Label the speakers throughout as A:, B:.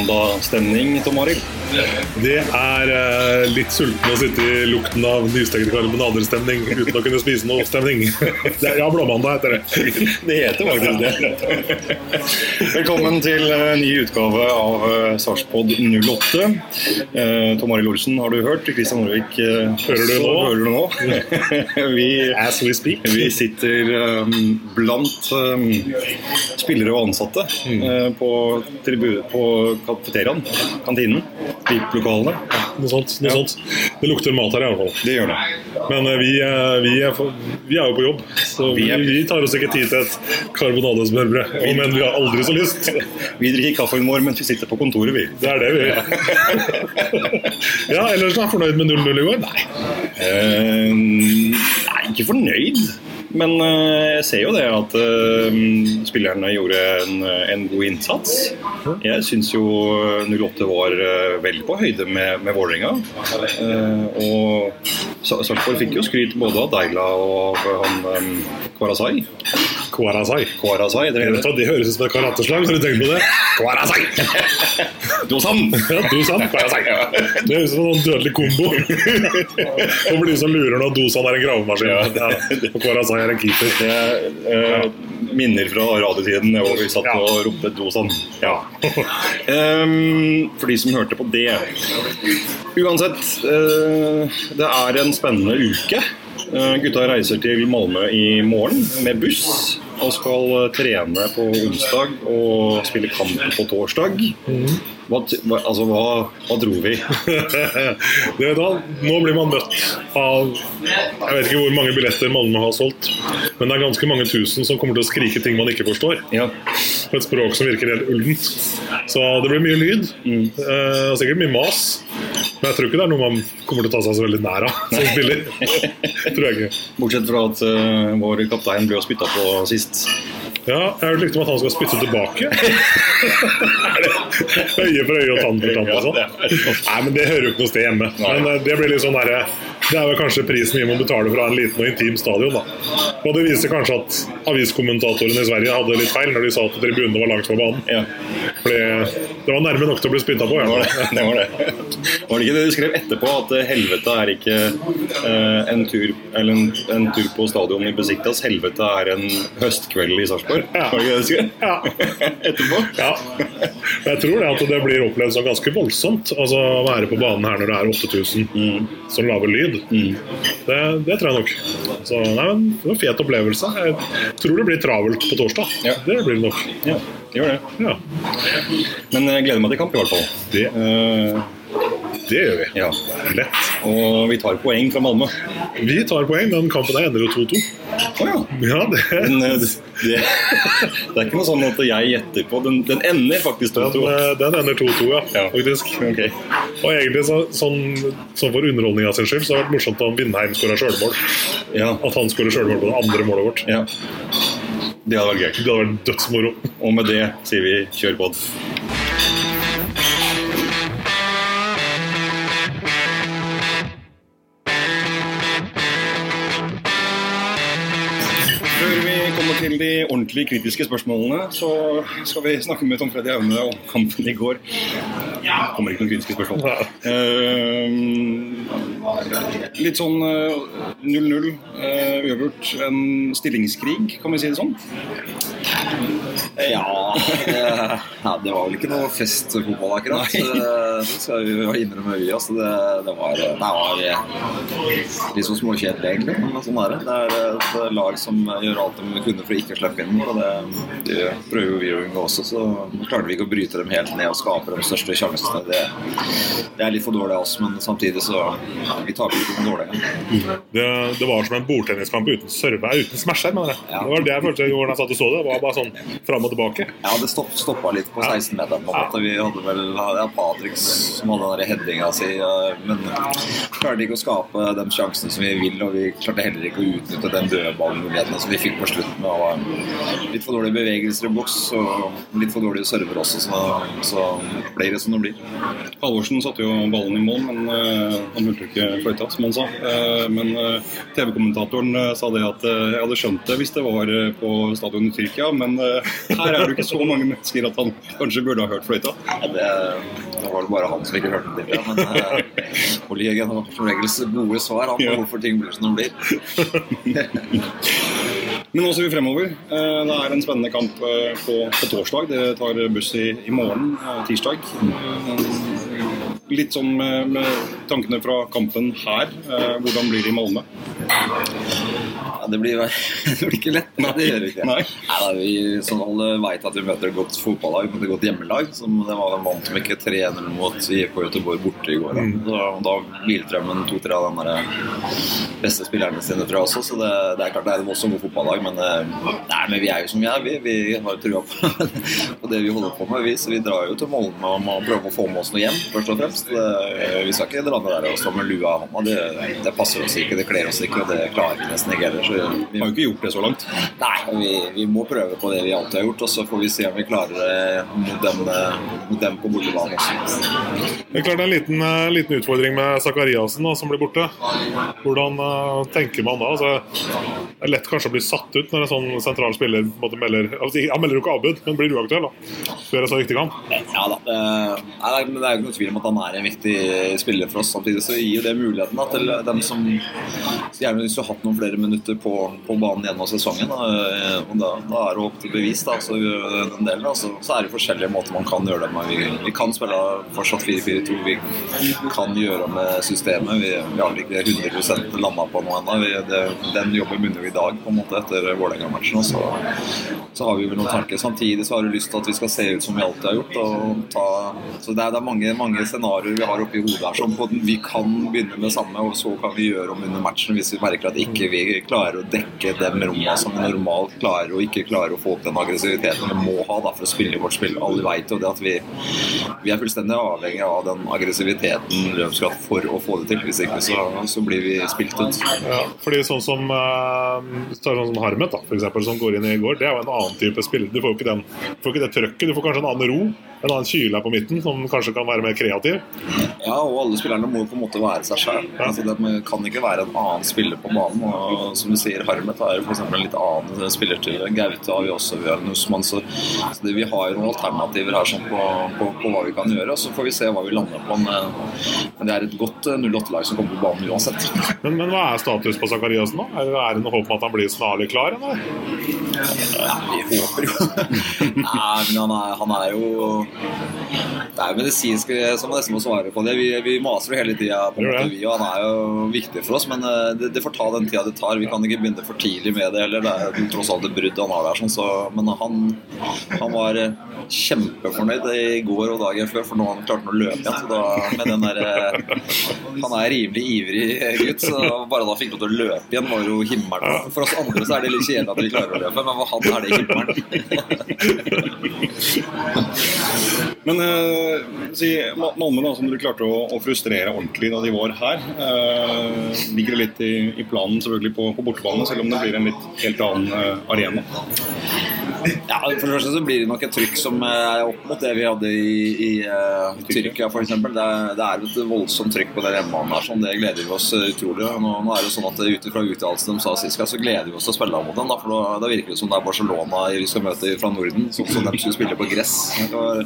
A: det blåmandagstemning, Tom Arild?
B: Det er eh, litt sulten å sitte i lukten av nystekte karbonaderstemning uten å kunne spise noe stemning. Det er, ja, blåmandag heter det.
A: Det heter faktisk det. Velkommen til eh, ny utgave av eh, Sarpspod 08. Eh, Tom Arild Olsen har du hørt. Kristian Norvik eh,
B: Hører du nå?
A: Hører du nå? vi,
B: As we speak.
A: vi sitter eh, blant eh, spillere og ansatte eh, på, tribu- på kafeteriaen, kantinen, VIP-lokalene.
B: Noe sånt, noe sånt. Det lukter mat her i hvert fall.
A: Det gjør det.
B: Men eh, vi, eh, vi, er, for- vi er jo på jobb, så
A: Vi
B: vi,
A: er-
B: vi tar oss ikke tid til et karbonadesmørbrød. Om enn vi har aldri så lyst.
A: Vi drikker kaffen vår mens vi sitter på kontoret, vi.
B: Det er det vi gjør. Ja, ellers er du fornøyd med 0-0 i går? Nei.
A: Uh, nei, ikke fornøyd. Men eh, jeg ser jo det at eh, spillerne gjorde en, en god innsats. Jeg syns jo 08 var eh, vel på høyde med, med Vålerenga. Og Sa- Sarpsborg fikk jo skryt både av Deila og av han Kwarasai.
B: Kwarasai.
A: Kwarasai, det
B: det, Det høres ut som et karateslag, har du tenkt på det?
A: Kwarasai! Dosan!
B: Ja, Dosan. Kwarasai. Det høres ut som en dødelig kombo. Og blir som lurer når Dosan er en gravemaskin. Ja. Og Kwarasai er en keeper.
A: Det eh, minner fra radiotiden hvor vi satt
B: Ja.
A: og ropte Dosan. Ja. Um, for de som hørte på det. Uansett, uh, det er en spennende uke. Eh, gutta reiser til Malmö i morgen med buss. Og skal eh, trene på onsdag og spille kamp på torsdag. Hva, altså, hva, hva dro vi?
B: Det hva, Nå blir man møtt av Jeg vet ikke hvor mange billetter Malmö har solgt, men det er ganske mange tusen som kommer til å skrike ting man ikke forstår.
A: Ja.
B: Et språk som virker helt ullent. Så det blir mye lyd. Eh, og sikkert mye mas. Men jeg tror ikke det er noe man kommer til å ta seg så veldig nær av som spiller. tror jeg ikke.
A: Bortsett fra at uh, vår kaptein ble spytta på sist.
B: Ja, jeg har hørt rykte om at han skal spytte tilbake. øye for øye og tann for tann sånn? Nei, men det hører jo ikke noe sted hjemme. Men eh, det blir litt sånn der, Det er vel kanskje prisen vi må betale for å ha en liten og intim stadion, da. Og det viser kanskje at aviskommentatorene i Sverige hadde litt feil når de sa at tribunene var langt fra banen.
A: Ja.
B: Fordi det var nærme nok til å bli spytta på.
A: Det var
B: Ja.
A: det. det var det. Var det ikke det du skrev etterpå, at eh, helvete er ikke eh, en, tur, eller en, en tur på stadion i Besiktas, helvete er en høstkveld i Sarpsborg?
B: Ja.
A: Var det ikke det du?
B: Ja.
A: etterpå?
B: Ja. Jeg tror det at det blir opplevd som ganske voldsomt. Altså Å være på banen her når det er 8000 som lager lyd. Det, det tror jeg nok. Så nei, men Det var en fet opplevelse. Jeg tror det blir travelt på torsdag.
A: Ja.
B: Det blir det nok.
A: Ja, det gjør det.
B: Ja,
A: Men jeg gleder meg til kamp, i hvert fall.
B: Det,
A: Eh,
B: det gjør vi.
A: ja.
B: Lett.
A: Og vi tar poeng fra Malmö.
B: Vi tar poeng. Den kampen her ender jo 2-2.
A: Å ja.
B: Ja, det,
A: Men eh, det, det, er ikke noe sånn at jeg gjetter på. Den, den ender faktisk 2-2.
B: Den, den ender 2-2, ja,
A: Ja.
B: faktisk.
A: Okay.
B: Og egentlig så, sånn, sånn for underholdninga sin skyld så har det vært morsomt om Vindheim skåra sjølmål.
A: Ja.
B: At han skårer sjølmål på det andre målet vårt.
A: ja. Det hadde vært gøy.
B: Det hadde vært dødsmoro.
A: Og med det sier vi kjør på. Til de ordentlig kritiske spørsmålene, så skal vi snakke med Tom Freddy Aune om kampen i går. Det Kommer ikke noen kritiske spørsmål. Uh, litt sånn eh, 0-0, uh, uavgjort. En stillingskrig, kan vi si det sånn?
C: Ja, det, ja, det var vel ikke noe festfotball akkurat. Det, det skal vi jo innrømme vi. Altså det, det var, det var litt så småkjedelig, egentlig. Men sånn er det. Det er et lag som gjør alt de kunne for å ikke slippe inn. Og det, prøver jo vi å unngå også, så klarte vi ikke å bryte dem helt ned og skape de største sjansene. Det, det er litt for dårlig av oss, men samtidig så Vi taper ikke med dårlige.
B: Det, det var som en bordtenniskamp uten serve, uten smasher. mener jeg. Det var det jeg følte når jeg satt og så det. Det var bare sånn fram og tilbake.
C: Ja, det stopp, stoppa litt på 16-meteren. på en måte. Vi hadde vel ja, Patrick som hadde den headinga si, ja, men klarte ikke å skape de sjansene som vi vil. Og vi klarte heller ikke å utnytte den dødballmulighetene som vi fikk på slutten. Og litt for dårlige bevegelser i boks og litt for dårlige server også, så, så ble det som det blir.
A: Halvorsen satte jo ballen i mål, men uh, han hørte ikke fløyta, som han sa. Uh, men uh, TV-kommentatoren eh, sa det at jeg hadde skjønt det hvis det var på stadionet i Tyrkia, men eh, her er det ikke så mange mennesker at han kanskje burde ha hørt fløyta.
C: Ja, det, det var det bare han som ikke hørte den til. Men uh, Ole Jørgen har som regel gode svar han, på hvorfor ting blir som de blir.
A: Men nå ser vi fremover. Eh, Det er en spennende kamp eh, på, på torsdag. Dere tar buss i, i morgen, eh, tirsdag. Litt sånn med, med tankene fra kampen her. Hvordan blir det i Malmö?
C: Det, blir, det blir ikke lett. Det gjør ikke.
A: Nei.
C: Nei, da, vi, som alle vet at vi møter et godt fotballag, et godt hjemmelag. Som det var en vant som ikke 3-0 mot IK Göteborg borte i går. Da, da, da hviltrømmen to-tre av de beste spillerne sine, tror jeg også. Så det, det er klart det er et voldsomt godt fotballag, men, eh, nei, men vi er jo som vi er. Vi, vi har trua på, på det vi holder på med. Vi, så vi drar jo til Molde og må prøve å få med oss noe hjem, først og fremst. Det, vi skal ikke dra ned der og stå med lua i hånda. Det, det passer oss ikke, det kler oss ikke, og det klarer vi nesten ikke heller. Vi,
A: har jo ikke gjort det så langt.
C: Nei, vi, vi må prøve på det vi alltid har gjort, og så får vi se om vi klarer det mot dem, mot dem på bortebane også.
B: Det er klart det er en liten, eh, liten utfordring med Zakariassen da, som blir borte. Hvordan eh, tenker man da? Altså, det er lett kanskje å bli satt ut når en sånn sentral spiller melder altså, Han melder jo ikke avbud, men blir uaktuell da. Før en så viktig kamp.
C: Ja da. Det, nei, nei, det er jo ikke noe tvil om at han er en viktig spiller for oss. Samtidig så gir jo det muligheten da, til dem som gjerne har hatt noen flere minutter på, på banen gjennom sesongen. Da, eh, og da, da er det opp til bevis. Da, så, den delen, da, så, så er det forskjellige måter man kan gjøre det med. Vi, vi kan spille fortsatt 4-4-2. Vi kan gjøre med systemet. Vi, vi har ikke 100 landa på noe ennå. Den jobben begynner vi i dag, på en måte, etter Vålerenga-matchen. Så, så har vi vel noen tanker. Samtidig så har du lyst til at vi skal se ut som vi alltid har gjort. Ta, så det er, det er mange, mange scenarioer vi har oppi hodet her som den, vi kan begynne med samme, og så kan vi gjøre om under matchen hvis vi merker at ikke vi klarer å dekke de rommene som vi normalt klarer, og ikke klarer å få opp den aggressiviteten vi må ha da, for å spille vårt spill. Alle vet jo det at vi, vi er fullstendig avhengig av den aggressiviteten Løvskrat for å få det til. Hvis ikke så, så blir vi spilt ut.
B: Ja, fordi sånn som, eh, sånn som Harmet, da, for eksempel, som går inn i går, det er jo en annen type spiller. Du får jo ikke, den, får ikke det trøkket. Du får kanskje en annen ro, en annen kyle på midten, som kanskje kan være mer kreativ.
C: Ja, og alle spillerne må på en måte være seg sjøl. Altså, det kan ikke være en annen spiller på banen. Og som du sier, Harmet er f.eks. en litt annen spiller til Gaute har vi også, vi har Nussmann. Så, så det, vi har jo noen alternativer her sånn, på, på, på hva vi kan gjøre. Og så får vi se hva vi lander på. Men, men det er et godt eh, 08-lag som kommer på banen uansett.
B: Men, men hva er status på Zakariassen nå? Er det noe håp om at han blir snarlig klar? Eller?
C: Ja, vi håper jo Nei, men han er, han er jo Det er jo medisinsk som nesten må svare på det. Vi, vi maser jo hele tida på en måte, vi, og han er jo viktig for oss. Men eh, det, det får ta den tida det tar. Vi kan ikke begynne for tidlig med det heller. Det er tross alt et brudd han har der. Sånn, så, men han, han var eh, kjempefornøyd i går og dagen før, for nå har han klart å løpe igjen. Så da, med den der, eh, han er rimelig ivrig gutt, så bare da fikk lov til å løpe igjen, var jo himmelen. For oss andre så er det litt kjedelig at vi klarer løpe, men hva han er det ikke
A: Men eh, si, Malmö, da, som du klarte å, å frustrere ordentlig da de var her, eh, ligger litt i, i planen selvfølgelig på, på bortebane, selv om det blir en litt helt annen eh, arena.
C: Ja, For det første så blir det nok et trykk som er opp mot det vi hadde i, i uh, Tyrkia f.eks. Det, det er et voldsomt trykk på den hjemmebanen her. Sånn, det gleder vi oss eh, utrolig. Nå, nå er det jo sånn at Ut ifra uttalelsene de sa sist, så gleder vi oss til å spille mot dem. Da, for da, da virker det som det er Barcelona vi skal møte fra Norden, sånn som de skulle spille på gress. Det var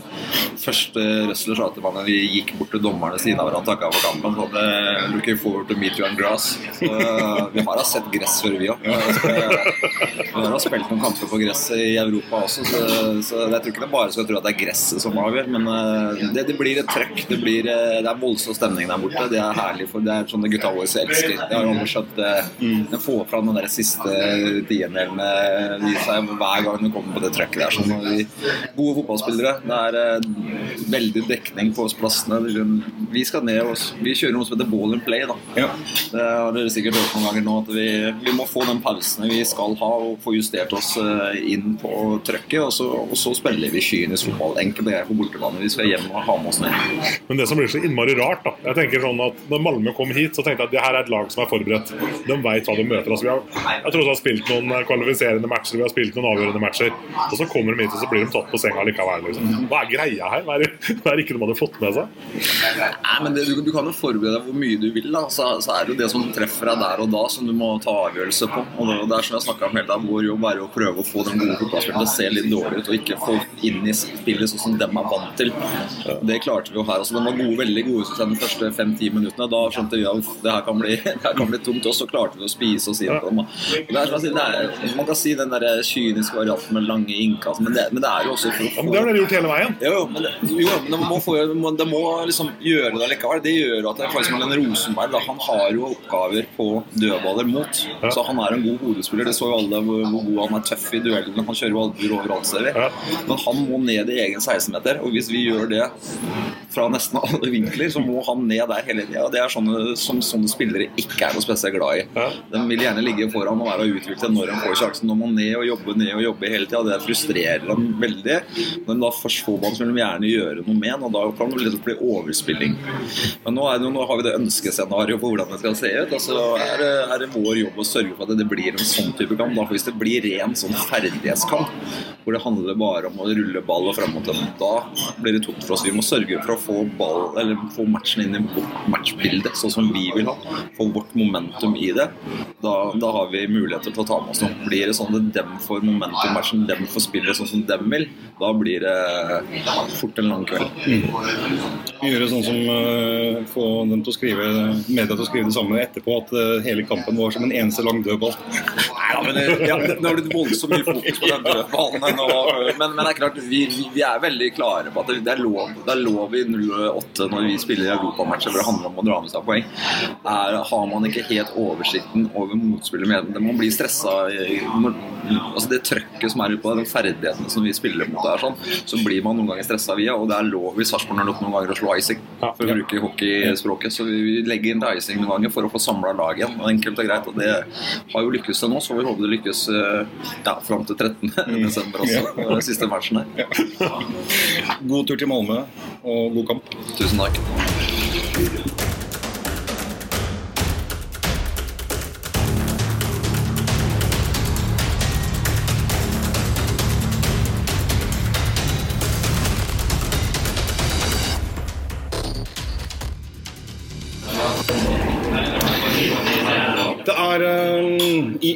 C: første Røsler sa til meg når vi gikk bort til dommerne siden av hverandre takka for kampen. Så det, looking forward to meet you on grass. Så, vi har da sett gress før, vi òg. Vi har da spilt noen kamper på gress i Europa også, så, så jeg tror ikke det bare skal tro at det er gresset som avgjør. Men eh, det, det blir et trøkk. Det, blir, eh, det er voldsom stemning der borte. Det er herlig. for Det er sånn det gutta våre elsker. Det har jo alle skjønt. eh, Den får fram den der siste tiendelen eh, i seg hver gang du kommer på det trøkket der. Sånn, vi, gode fotballspillere. Det er eh, veldig dekning på oss plassene. Vi skal ned og vi kjører noe som heter ball and play. da
A: Ja.
C: det har dere sikkert hørt noen ganger nå, at vi, vi må få den pausene vi skal ha og få justert oss eh, inn på trøkket, og så, og så spiller vi kynisk fotball. Enkelt og greit på bortebane. Vi skal hjem og ha med oss ned.
B: Men det som blir så innmari rart, da Jeg tenker sånn at når Malmö kom hit, så tenkte jeg at det her er et lag som er forberedt. De veit hva de møter. Altså, vi har, jeg tror vi har spilt noen eh, kvalifiserende matcher, vi har spilt noen avgjørende matcher. Og så kommer de hit, og så blir de tatt på senga likevel. Liksom. Hva er greia her? Hva er det, er ikke man har fått med seg.
C: Nei, men det, du, du, kan jo forberede deg hvor mye du vil. da så, så, er det jo det som treffer deg der og da, som du må ta avgjørelse på. Og det, det er som jeg snakka om hele tiden, Vår jobb er å prøve å få den gode fotballspilleren til å se litt dårlig ut, og ikke få inn i spillet sånn som dem er vant til. Det klarte vi jo her. altså De var gode, veldig gode de første fem-ti minuttene. Da skjønte vi at det her kan bli, det her kan bli tungt. Og så klarte vi å spise si det på dem. Det det er, man kan si den der kyniske varianten med lange innkast, men det, men det er jo også for å
B: få Det har dere gjort hele veien.
C: Jo, men det, jo, men det må, få, det må liksom gjøre det likevel. Det gjør at det er faktisk en Rosenberg da, han har jo oppgaver på dødballer mot. Ja. Så han er en god hodespiller. Det så jo alle hvor, hvor god han er tøff i duellene. Han kjører jo albuer overalt, ser vi. Ja. Men han må ned i egen 16-meter. Og hvis vi gjør det fra nesten alle vinkler, så må han ned der hele tida. Det er sånne som sånne spillere ikke er noe spesielt glad i. De vil gjerne ligge foran og være utviklet når de får sjansen. Nå man ned og jobbe ned og jobbe hele tida. Det frustrerer dem veldig. Men da får man vil de gjerne gjøre noe med, og da kan det lett bli overspilling. Men nå, det, nå har vi det ønskescenarioet for hvordan det skal se ut. Altså er det, er det vår jobb å sørge for at det blir en sånn type kamp. Da, hvis det blir ren sånn ferdighetskamp, hvor det handler bare om å rulle ball og fram mot tilbake, da blir det tungt for oss. Vi må sørge for å få, ball, eller få matchen inn i vårt matchbilde, sånn som vi vil ha. Få vårt momentum i det. Da, da har vi muligheter til å ta med oss noe. Blir det sånn at dem får momentum-matchen, dem får spille sånn som dem vil, da blir det fort en lang kveld.
A: Mm. Gjøre sånn som uh, få dem til å skrive media til å skrive det samme etterpå, at uh, hele kampen var som en eneste lang dødball.
C: Ja, men det, ja, det, det har blitt voldsomt mye fokus på den dødballen. Men, men, det er klart, vi, vi, er veldig klare på at det er lov, det er lov i 08 når vi spiller i europamatcher hvor det handler om å dra med seg poeng. Er, har man ikke helt oversikten over motspillet med Man blir stressa altså Det trøkket som er ute på den ferdighetene som vi spiller mot der, sånn, så blir man noen ganger stressa via. Og det er lov i Sarpsborg noen ganger å slå icing, for å bruke hockeyspråket. Så vi legger inn til icing noen ganger for å få samla laget igjen. Enkelt og greit. Og det har jo lykkes til nå, så vi håper det lykkes eh, ja, fram til 13. Mm. desember også. Den siste matchen her.
A: God tur til Malmö og god kamp.
C: Tusen takk.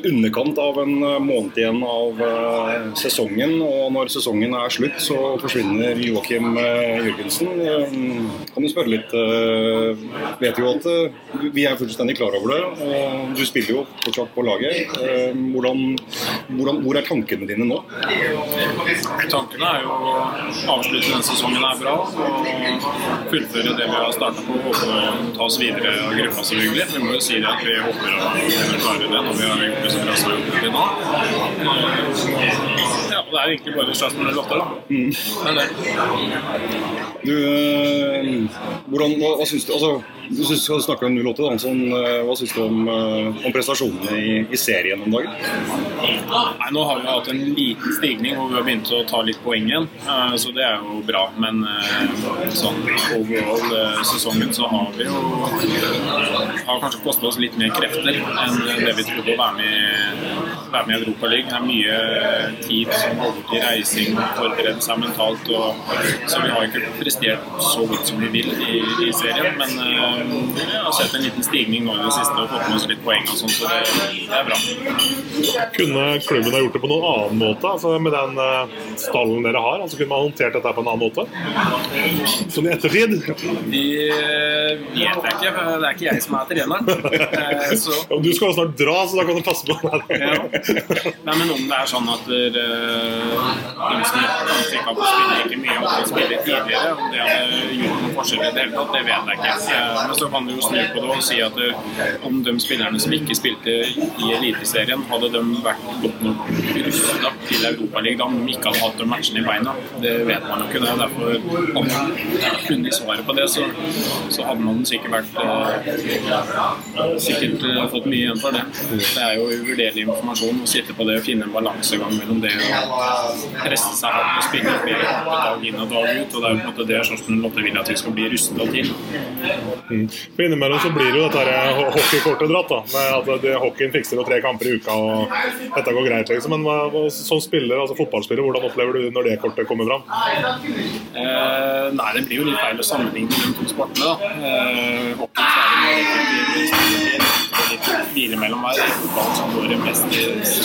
A: Underkant av en eh, måned igjen av uh, sesongen. Og når sesongen er slutt, så forsvinner Joakim uh, Jørgensen. Kan du spørre litt Vet jo at vi er fullstendig klar over det. du spiller jo fortsatt på laget. Hvordan, hvordan, hvor er tankene dine nå?
D: Tankene er jo å avslutte denne sesongen er bra og fullføre det vi har starta på. Å ta oss videre av gruppa, selvfølgelig. Vi må jo si det at vi håper å klare det når vi har gjort det så som vi har gjort det nå. Ja, det er egentlig bare med låter, da. Mm. Men det.
A: Du, hvordan, hva, hva syns du altså du skal snakke om 08, da. Sånn, eh, hva syns du om, eh, om prestasjonene i, i, serien om dagen?
D: Nei, Nå har vi hatt en liten stigning hvor vi har begynt å ta litt poeng igjen. Eh, så det er jo bra. Men sånn overall sesongen så har vi jo har kanskje kosta oss litt mer krefter enn det vi trodde å være med, være med i Europaligaen. Det er mye tid som går bort i reising, forberede seg mentalt. Og, så vi har ikke prestert så godt som vi vil i, i serien. men jeg har sett en liten stigning nå i det siste og fått med oss litt poeng og sånn, så det, det, er bra.
B: Kunne klubben ha gjort det på noen annen måte? Altså Med den uh, stallen dere har? Altså Kunne man håndtert dette på en annen måte? Sånn i ettertid?
D: De vet jeg ikke. Det er ikke jeg som er treneren.
B: Eh, så... Du skal jo snart dra, så da kan du passe på
D: det. Nei, men om det er sånn at uh, de som kanskje ikke har fått spille like mye, og spille tidligere, om det hadde gjort noen forskjell i det hele tatt, det vet jeg ikke. Men så kan du jo snu på det og si at eh, om de spillerne som ikke spilte i Eliteserien, hadde de vært godt nok rusta til Europaligaen om de ikke hadde hatt de matchene i beina. Det vet man jo ikke. det, Derfor om man kunne svaret på det, så, så, hadde man sikkert vært eh, sikkert eh, fått mye igjen for det. Det er jo uvurderlig informasjon prestasjon å sitte på det og finne en balansegang mellom det å presse seg hardt og spille flere dag inn og dag ut. Og det er jo på en måte det Sarpsborg Lotte vil at vi skal bli rusta til.
B: Mm. For Innimellom så blir jo dette hockeykortet dratt. da, med at det, Hockeyen fikser jo tre kamper i uka og dette går greit. liksom, Men som spiller, altså fotballspiller, hvordan opplever du når det kortet kommer fram?
D: Eh, nei, det blir jo litt feil å sammenligne de to sportene. da. Eh, hockey litt hvile mellom hver. Fotball som går mest i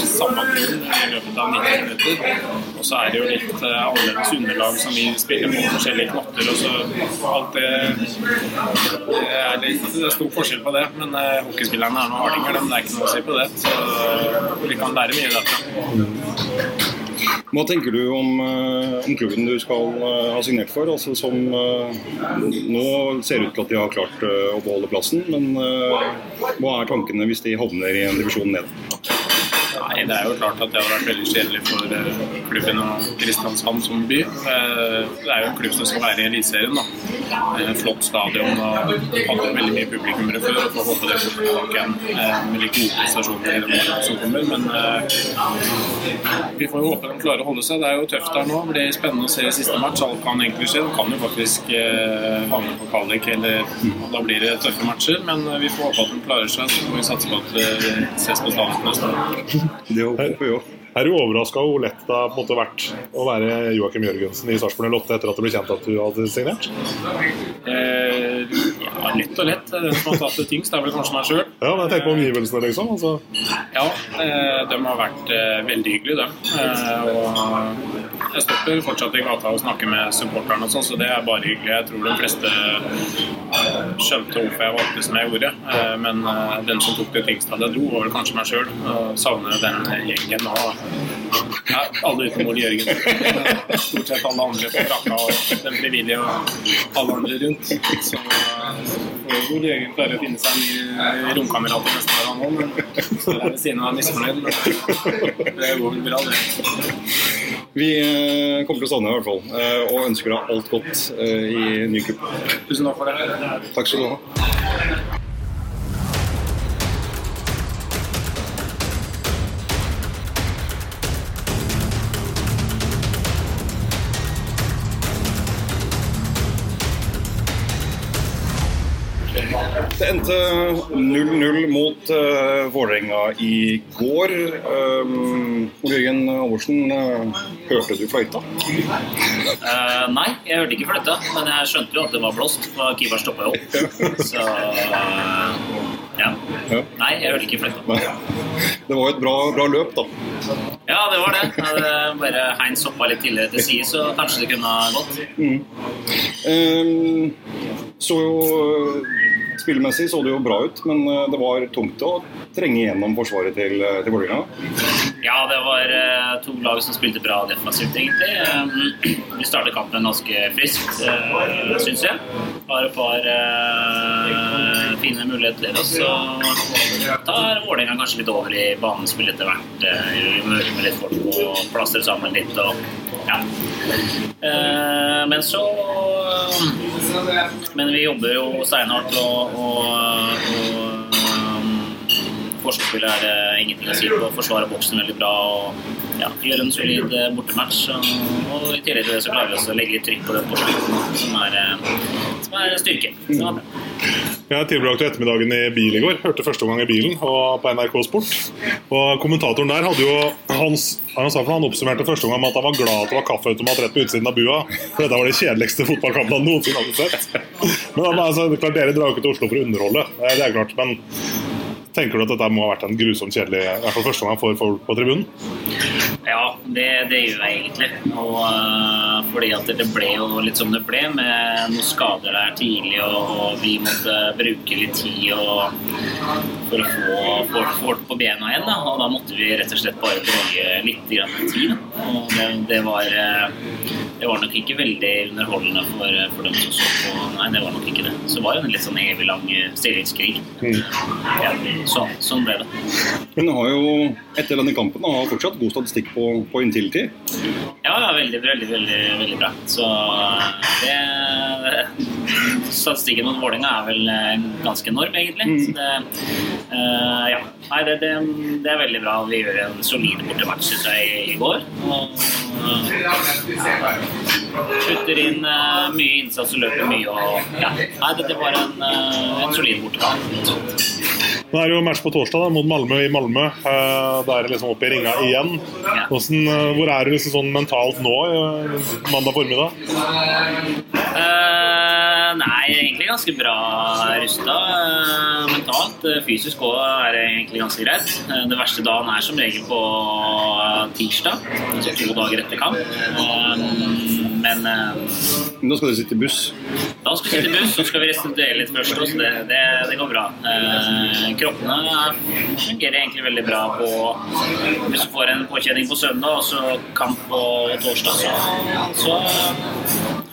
D: samme grunn i løpet av 90 minutter. Og så er det jo litt eh, annerledes underlag som vi spiller på forskjellige knotter. og så alt det, det er litt det er stor forskjell på det. Men uh, hockeyspillerne er noen hardinger, men det er ikke noe å si på det. Så vi kan lære mye derfra.
A: Hva tenker du om, eh, om klubben du skal uh, ha signert for? Altså som uh, Nå ser ut til at de har klart å beholde plassen, men hva er tankene hvis de havner i en divisjon ned?
D: Nei, Det er jo klart at det har vært veldig kjedelig for eh, klubben og Kristiansand som by. Eh, det er jo en klubb som skal være i Eliteserien. En flott stadion og hadde veldig mye publikummere før. og Får håpe det kommer tilbake igjen med litt gode prestasjoner i den som kommer. Men eh, vi får jo håpe de klarer å holde seg. Det er jo tøft der nå. Det blir spennende å se i siste match. Alt kan egentlig skje. De kan jo faktisk havne på kvalik, eller da blir det tøffe matcher. Men vi får håpe at de klarer seg. Så får vi satse på at vi ses på stadion neste år.
A: Det håper vi òg.
B: Er du overraska over hvor lett det har vært å være Joakim Jørgensen i Sarpsborg 08 etter at det ble kjent at du hadde signert?
D: Eh, ja, lett og lett. Den som har tatt det tyngst, er vel kanskje meg sjøl.
B: Ja, men jeg tenker på omgivelsene, liksom. Altså.
D: Ja, eh, de har vært eh, veldig hyggelige, de. Eh, og jeg stopper fortsatt i gata og snakker med supporterne og sånn, så det er bare hyggelig. Jeg tror de fleste skjønte hvorfor jeg valgte som jeg gjorde. Eh, men eh, den som tok det tyngste av det dro, var vel kanskje meg sjøl. Savner den gjengen og ja, alle utenom Ole Jørgen. Stort sett alle andre på brakka og den frivillige og alle andre rundt. Så Ole Jørgen klarer å finne seg en ny romkamerat neste år, han òg. Men står er ved siden av misfornøyd. Men det går vel bra, det.
A: Vi eh, kommer til å savne deg i hvert fall, eh, og ønsker deg alt godt eh, i ny kupp.
D: Tusen takk for det.
A: Takk skal du ha. Endte 0-0 mot uh, Vålerenga i går. Um, Jørgen Halvorsen, uh, hørte du fløyta?
E: Uh, nei, jeg hørte ikke fløyta, men jeg skjønte jo at det var blåst. For keeper stoppa jo opp. Så ja. Nei, jeg hørte ikke fløyta.
A: Det var et bra, bra, løp, da.
E: Ja, det var det. Hadde bare Heinz hoppa litt tidligere til side, så kanskje det kunne ha gått. Mm.
A: Um, så Spillemessig så det jo bra ut, men eh, det var tungt å trenge gjennom forsvaret til, eh, til Vålerenga?
E: Ja, det var uh, to lag som spilte bra defensivt, egentlig. Vi startet kampen ganske friskt, syns jeg. Har et par fine muligheter. Og så tar Vålerenga kanskje litt over i banespillet etter hvert. Med litt folk og plasser sammen litt. Og, ja. men så Men vi jobber jo steinhardt og, og, og Forsvarsspillet er det ingenting å si på. Forsvarer boksen veldig bra og ja, gjør en solid bortematch. Og, og, i tillegg til det så klarer vi også å legge litt trykk på den på som er, som er styrke. Som er.
B: Jeg tilbrakte ettermiddagen i bil i går. Hørte første omgang i bilen og på NRK Sport. Og Kommentatoren der hadde jo hans, han, han oppsummerte første omgang med at han var glad at det var kaffeautomat rett på utsiden av bua. For dette var det kjedeligste fotballkampen han noensinne hadde sett. Men altså, klart, Dere drar jo ikke til Oslo for å underholde, det er klart. Men Tenker du at dette må ha vært en grusomt kjedelig i hvert fall første gang for folk på tribunen?
E: Ja, det, det gjør jeg egentlig. Og, uh, fordi at det ble jo litt som det ble, med noen skader der tidlig, og, og vi måtte bruke litt tid og, for å få folk på bena igjen. Da. Og da måtte vi rett og slett bare bruke litt grann tid. Da. Og det, det, var, uh, det var nok ikke veldig underholdende for, for dem som så på. Nei, det var nok ikke det. Så det var jo en litt sånn evig lang stillingskrig. Mm. Ja, så, sånn ble det.
A: Men har jo etter denne kampen har fortsatt god statistikk på, på tid?
E: Ja, ja, veldig, veldig, veldig, veldig bra. Så det Statistikken mot Vålerenga er vel eh, ganske enorm, egentlig. Mm. Så det, uh, ja. nei, det, det, det er veldig bra. Vi gjør en solid bortematch, synes jeg, i, i går. Og uh, inn uh, mye innsats og løper mye. Og, ja. Nei, det, det var en, en solid bortekamp.
B: Nå er det jo match på torsdag da, mot Malmö i Malmö. Eh, Da er det liksom opp i ringa igjen. Hvordan, eh, hvor er du liksom sånn mentalt nå, eh, mandag formiddag?
E: Uh, nei, egentlig ganske bra rusta mentalt. Fysisk òg er det egentlig ganske greit. Det verste dagen er som regel på tirsdag, altså to dager etter kamp. Eh, men
A: Da skal dere sitte i buss.
E: da skal vi sitte i buss, så skal vi restituere litt først. Så det, det, det går bra. Eh, kroppene er- fungerer egentlig veldig bra på Hvis du får en påkjenning på søndag og så kamp på torsdag, så, så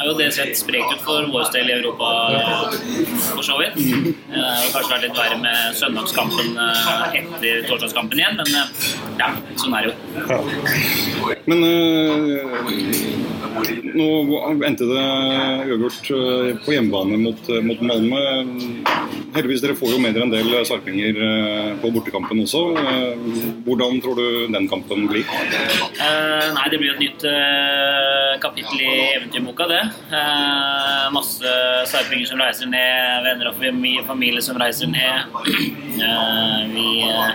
E: har jo det sett sprekt ut for vår del i Europa, for så vidt. Eh, Det har kanskje vært litt verre med søndagskampen eh, etter torsdagskampen igjen, men eh, ja, sånn er det jo.
A: Men øh, nå endte det uavgjort øh, på hjemmebane mot, mot Malmö. Heldigvis, dere får jo med dere en del sarpinger øh, på bortekampen også. Eh, Hvordan tror du den kampen blir?
E: Uh, nei, det blir et nytt uh, kapittel i eventyrboka, det. Uh, masse sarpinger som reiser ned, venner og familie, som reiser ned. Eh, vi eh,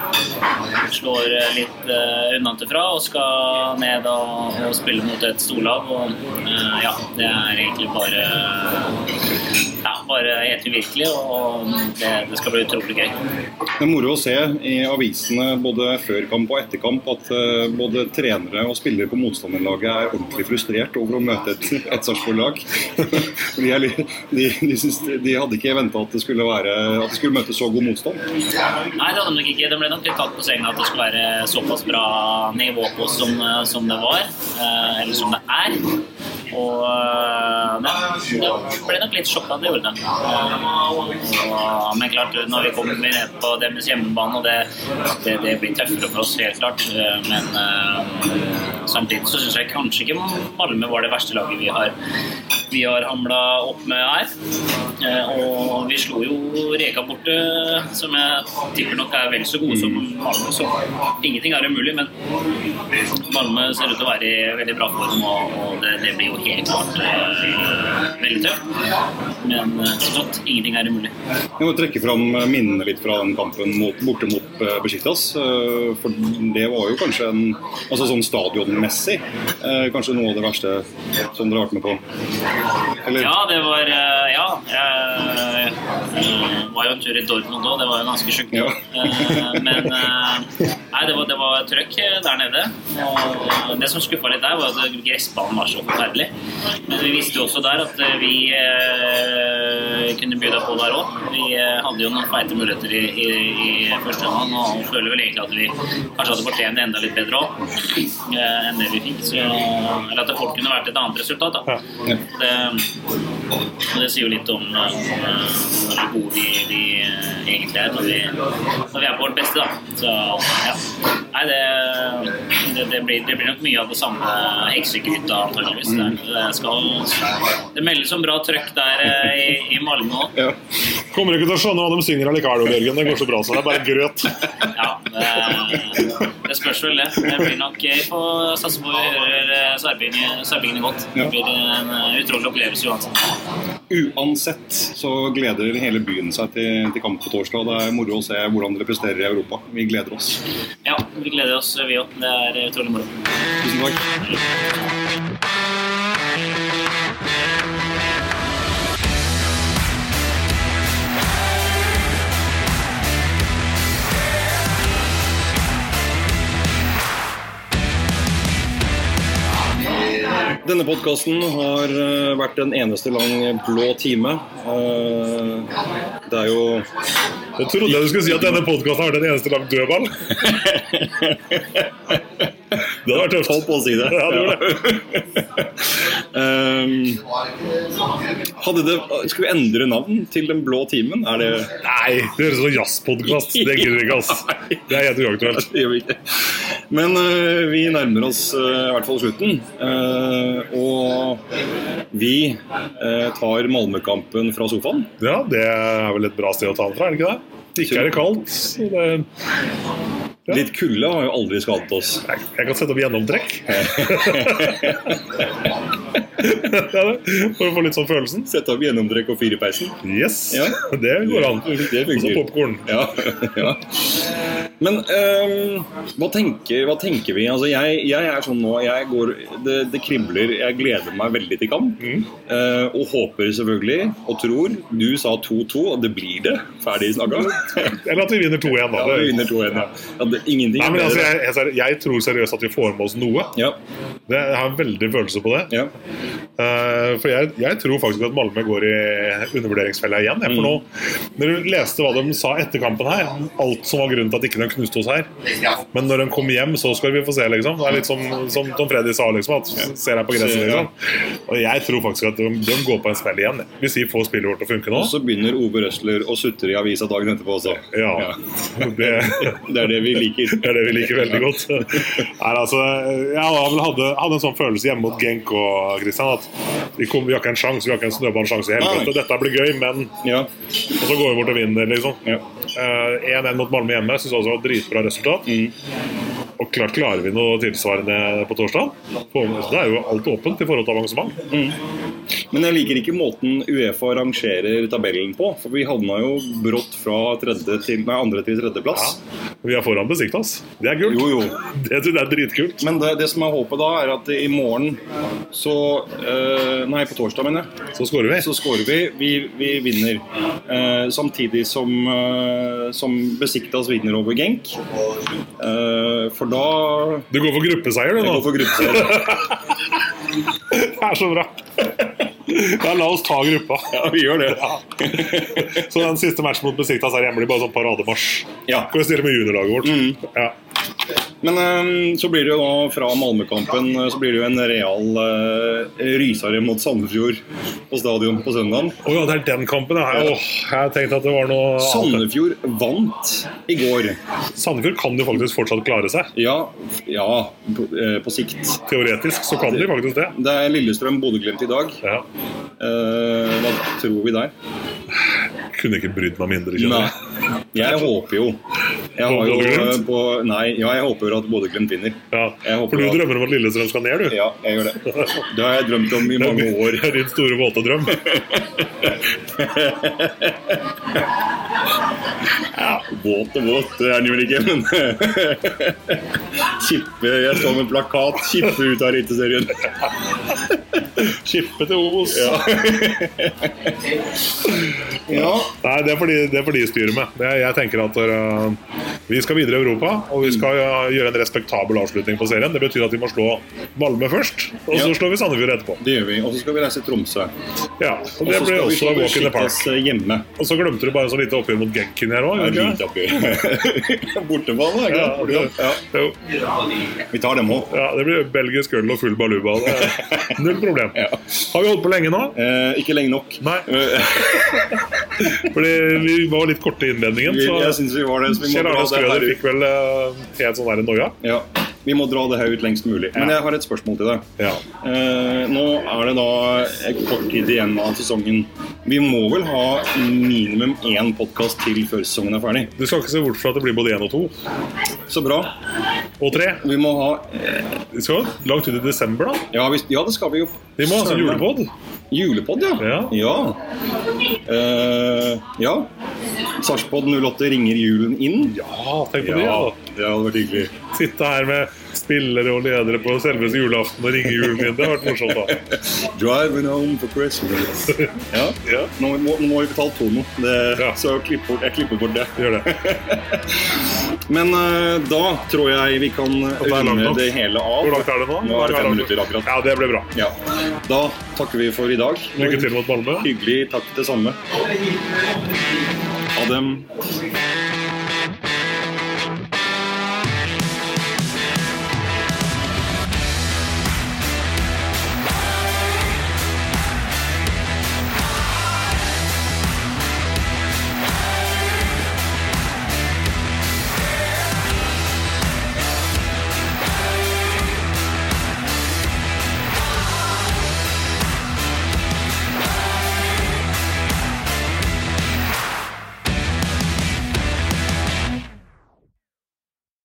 E: slår litt uh, unnafra og skal ned og, og spille mot et storlag. Og eh, ja, det er egentlig bare ja, bare helt uvirkelig, og det, det skal bli utrolig gøy.
A: Det er moro å se i avisene både før kamp og etter kamp at uh, både trenere og spillere på motstanderlaget er ordentlig frustrert over å møte et, et Sarpsborg-lag. de, de, de, de hadde ikke venta at, det skulle være- at de skulle møte så god motstand.
E: Nei, det hadde de ikke. De ble nok litt tatt på senga at det skulle være såpass bra nivå på oss som, som det var. eh, Eller som det er. Og eh, det, det ble nok litt sjokka, det gjorde det. Eh, men klart, når vi kommer ned på deres hjemmebane, og det, det, det blir tøffere for oss, helt klart. Eh, Men eh, samtidig så syns jeg kanskje ikke Malmö var det verste laget vi har vi har hamla opp med her. Eh, Og vi slo jo Reka borte, som jeg tipper nok er vel så gode som Malmö. Så ingenting er umulig, men Malmö ser ut til å være i veldig bra form, og, det, det blir jo helt klart eh, veldig tøft. Men eh, som sagt, ingenting er umulig.
A: Jeg må trekke fram minnene litt fra den kampen mot, borte mot Besjiktas. Besiktas. For det var jo kanskje en altså sånn stadionmessig eh, kanskje noe av det verste som dere har vært med på. Eller?
E: Ja, det var eh, Ja. Eh, var jo en tur i Dortmund òg, det var jo ganske sjukt.
A: Ja.
E: Eh, Men eh, nei, det var, det var trøkk der nede. Og det som skuffa litt der, var at gressbanen var så forferdelig. Men vi visste jo også der at eh, vi eh, kunne by deg på der òg. Vi eh, hadde jo noen feite muligheter i, i, i første omgang og føler vel egentlig at vi kanskje hadde fortjent enda litt bedre òg enn det vi fikk. Så, eller at det fort kunne vært et annet resultat. da. Det, og det sier jo litt om eh, hvor gode vi, vi eh, egentlig er når vi, når vi er på vårt beste. Da. Så ja. Nei, det, det, det, blir, det blir nok mye av det samme heksegryta, antakeligvis. Det, skal, det meldes om bra trøkk der eh, i, i Malmö.
A: Ja.
B: Kommer ikke til å skjønne hva de synger allikevel, Jørgen. Det går så bra, så det er bare grøt.
E: Ja, det, det spørs vel det. Det blir nok gøy får satse på å gjøre eh, sarpingene sarpingene godt. Det blir en eh, utrolig opplevelse uansett.
A: Uansett så gleder hele byen seg til, til kamp på torsdag. Det er moro å se hvordan dere presterer i Europa. Vi gleder oss.
E: Ja, vi gleder oss, vi òg. Det er utrolig moro.
A: Tusen takk. Denne podkasten har eh, vært en eneste lang blå time. Eh, Det er jo
B: Jeg trodde du skulle si at denne podkasten har vært den eneste lang dødball. Det hadde vært tøft.
A: Holdt på å si det.
B: Ja, det gjorde det.
A: Hadde det, skal vi endre navn til Den blå timen? Er det
B: Nei, det høres ut som jazzpodkast. Det gidder vi ikke, ass. Det er helt uaktuelt.
A: Men uh, vi nærmer oss uh, i hvert fall slutten. Uh, og vi tar Malmö-kampen fra sofaen.
B: Ja, det er vel et bra sted å ta den fra, er det ikke det? Ikke er det kaldt. Det.
A: Litt kulde har jo aldri skadet oss.
B: jeg, jeg kan sette opp gjennomtrekk. for å få litt sånn følelsen.
A: Sette opp gjennomtrekk og fyr i peisen.
B: Yes,
A: Ja.
B: det går an.
A: Det funker.
B: Og så popkorn.
A: Ja, ja. Men um, hva, tenker, hva tenker vi? Altså, jeg, jeg er sånn nå jeg går, det, det kribler. Jeg gleder meg veldig til kamp.
B: Mm.
A: Uh, og håper selvfølgelig, og tror Du sa 2-2, og det blir det. Ferdig snakka.
B: Eller at vi vinner 2-1, da.
A: Ja, vi vinner 2-1. Ja. Ja, det, ingenting
B: Nei, men altså, jeg, jeg, jeg tror seriøst at vi får med oss noe.
A: Ja,
B: Det, jeg har en veldig følelse på det.
A: ja.
B: Eh, for jeg, jeg tror faktisk at Malmö går i undervurderingsfella igjen. jeg. For nå, når du leste hva de sa etter kampen her, alt som var grunnen til at ikke de knuste oss her Men når de kommer hjem, så skal vi få se, liksom. Det er litt som, som Tom Freddy sa, liksom. At ser deg på gresset, liksom. Og jeg tror faktisk at de, de går på en smell igjen. Hvis vi får spillet vårt til å funke nå.
A: Og så begynner Ove Røsler å sutre i avisa dagen etterpå også.
B: Ja, det,
A: Det er det vi liker.
B: Det er det vi liker veldig godt. Nei, altså, jeg hadde, hadde en sånn følelse hjemme mot Genk og Christian at vi, kom, vi har ikke en sjanse, vi har ikke en snøballsjanse i helvete. Dette blir gøy, men
A: Ja.
B: Og så går vi bort og vinner, liksom.
A: Ja.
B: Eh, 1-1 mot Malmö hjemme syns også var et dritbra resultat. Og klart klarer vi noe tilsvarende på torsdag. Det er jo alt åpent i forhold til avansement.
A: Men jeg liker ikke måten Uefa rangerer tabellen på. For vi havna jo brått fra tredje til, nei, andre til tredjeplass.
B: Vi er foran Besiktas. Det er kult.
A: Jo, jo.
B: Det jeg er dritkult.
A: Men det, det som er håpet da, er at i morgen så eh, Nei, på torsdag, mener jeg.
B: Så skårer vi.
A: Så scorer vi. Vi, vi vinner. Eh, samtidig som, eh, som Besiktas vinner over Genk. Eh, for da
B: Du går for gruppeseier, du nå?
A: Jeg går for gruppeseier.
B: Det er så bra. Ja, la oss ta gruppa.
A: Ja, vi gjør det.
B: Så den siste matchen mot Besiktas her hjemme bare sånn parademarsj.
A: Ja.
B: Skal vi stille med juniorlaget vårt?
A: Mm.
B: Ja.
A: Men eh, så blir det jo da fra Malmö-kampen eh, så blir det jo en real uh, rysere mot Sandefjord på stadion på søndagen.
B: Å ja, det er den kampen. Ja. oh, jeg tenkte at det var noe.
A: Sandefjord vant i går.
B: Sandefjord kan jo faktisk fortsatt klare seg.
A: Ja, ja på, eh, på sikt.
B: Teoretisk så kan de faktisk det.
A: Det er Lillestrøm-Bodø-Glimt i dag.
B: Ja.
A: Uh, hva tror vi der?
B: Kunne ikke brydd meg mindre.
A: Nei. Jeg håper jo jeg har jo på, Nei, ja, jeg håper at Bodø-Glimt vinner.
B: Ja. For du
A: at-
B: drømmer om at Lillestrøm skal ned, du?
A: Ja, jeg gjør det. Det har jeg drømt om i mange år.
B: Det er din store, våte drøm.
A: Ja, våt og våt, det er den vel ikke, men Kippe, jeg står med plakat, kippe ut av Eliteserien.
B: Kippe til Obos.
A: Ja. ja.
B: Nei, det får de, det får de styre med. Jeg, jeg tenker at uh, vi skal videre i Europa, og vi skal gjøre en respektabel avslutning på serien. Det betyr at vi må slå Malmö først, og så
A: Ja.
B: slår vi Sandefjord etterpå.
A: Det gjør vi. Og så skal vi reise til Tromsø.
B: Ja, og Det
A: vi
B: også walk in the park.
A: hjemme.
B: Og så glemte du bare så lite oppgjør mot Genkin her òg.
A: Er
B: Ja,
A: ikke det? Ja.
B: Jo.
A: Vi tar dem òg.
B: Ja, det blir belgisk øl og full baluba. Null problem.
A: Ja.
B: Har vi holdt på lenge nå?
A: Eh, ikke lenge nok.
B: Nei.
A: Eh,
B: Fordi vi var litt korte i innledningen. Så
A: jeg syns vi var det. Så vi må Det her
B: fikk vel uh, helt sånn der noia.
A: Ja. Vi må dra det her ut lengst mulig. Men jeg har et spørsmål til deg.
B: Ja.
A: Eh, nå er det da kort tid igjen av sesongen. Vi må vel ha minimum én podkast til før sesongen er ferdig.
B: Du skal ikke se bort fra at det blir både én og to.
A: Så bra.
B: Og tre.
A: Vi må ha
B: Vi skal langt ut i desember, da.
A: Ja, vi, ja det skal vi jo.
B: Vi må ha sånn julepod.
A: Julepod, ja.
B: Ja.
A: Ja. Uh, ja. Sarpsborg 08 ringer julen inn.
B: Ja, tenk på det.
A: Ja,
B: da.
A: Det hadde vært hyggelig.
B: Sitte her med spillere og ledere på selveste julaften og ringe julen min. Det har vært morsomt, da.
A: Driving home for Christmas. Ja.
B: Ja,
A: Nå, må, nå må vi betale Tono, det,
B: Ja.
A: så klipp bort, jeg klipper bort det.
B: gjør det.
A: Men uh, da tror jeg vi kan runde det hele av.
B: Hvor langt er det nå?
A: Nå er det fem minutter akkurat.
B: Ja, det ble bra.
A: Ja. Da takker vi for i dag.
B: Lykke til mot Malmö.
A: Hyggelig. Takk det samme. Ha det.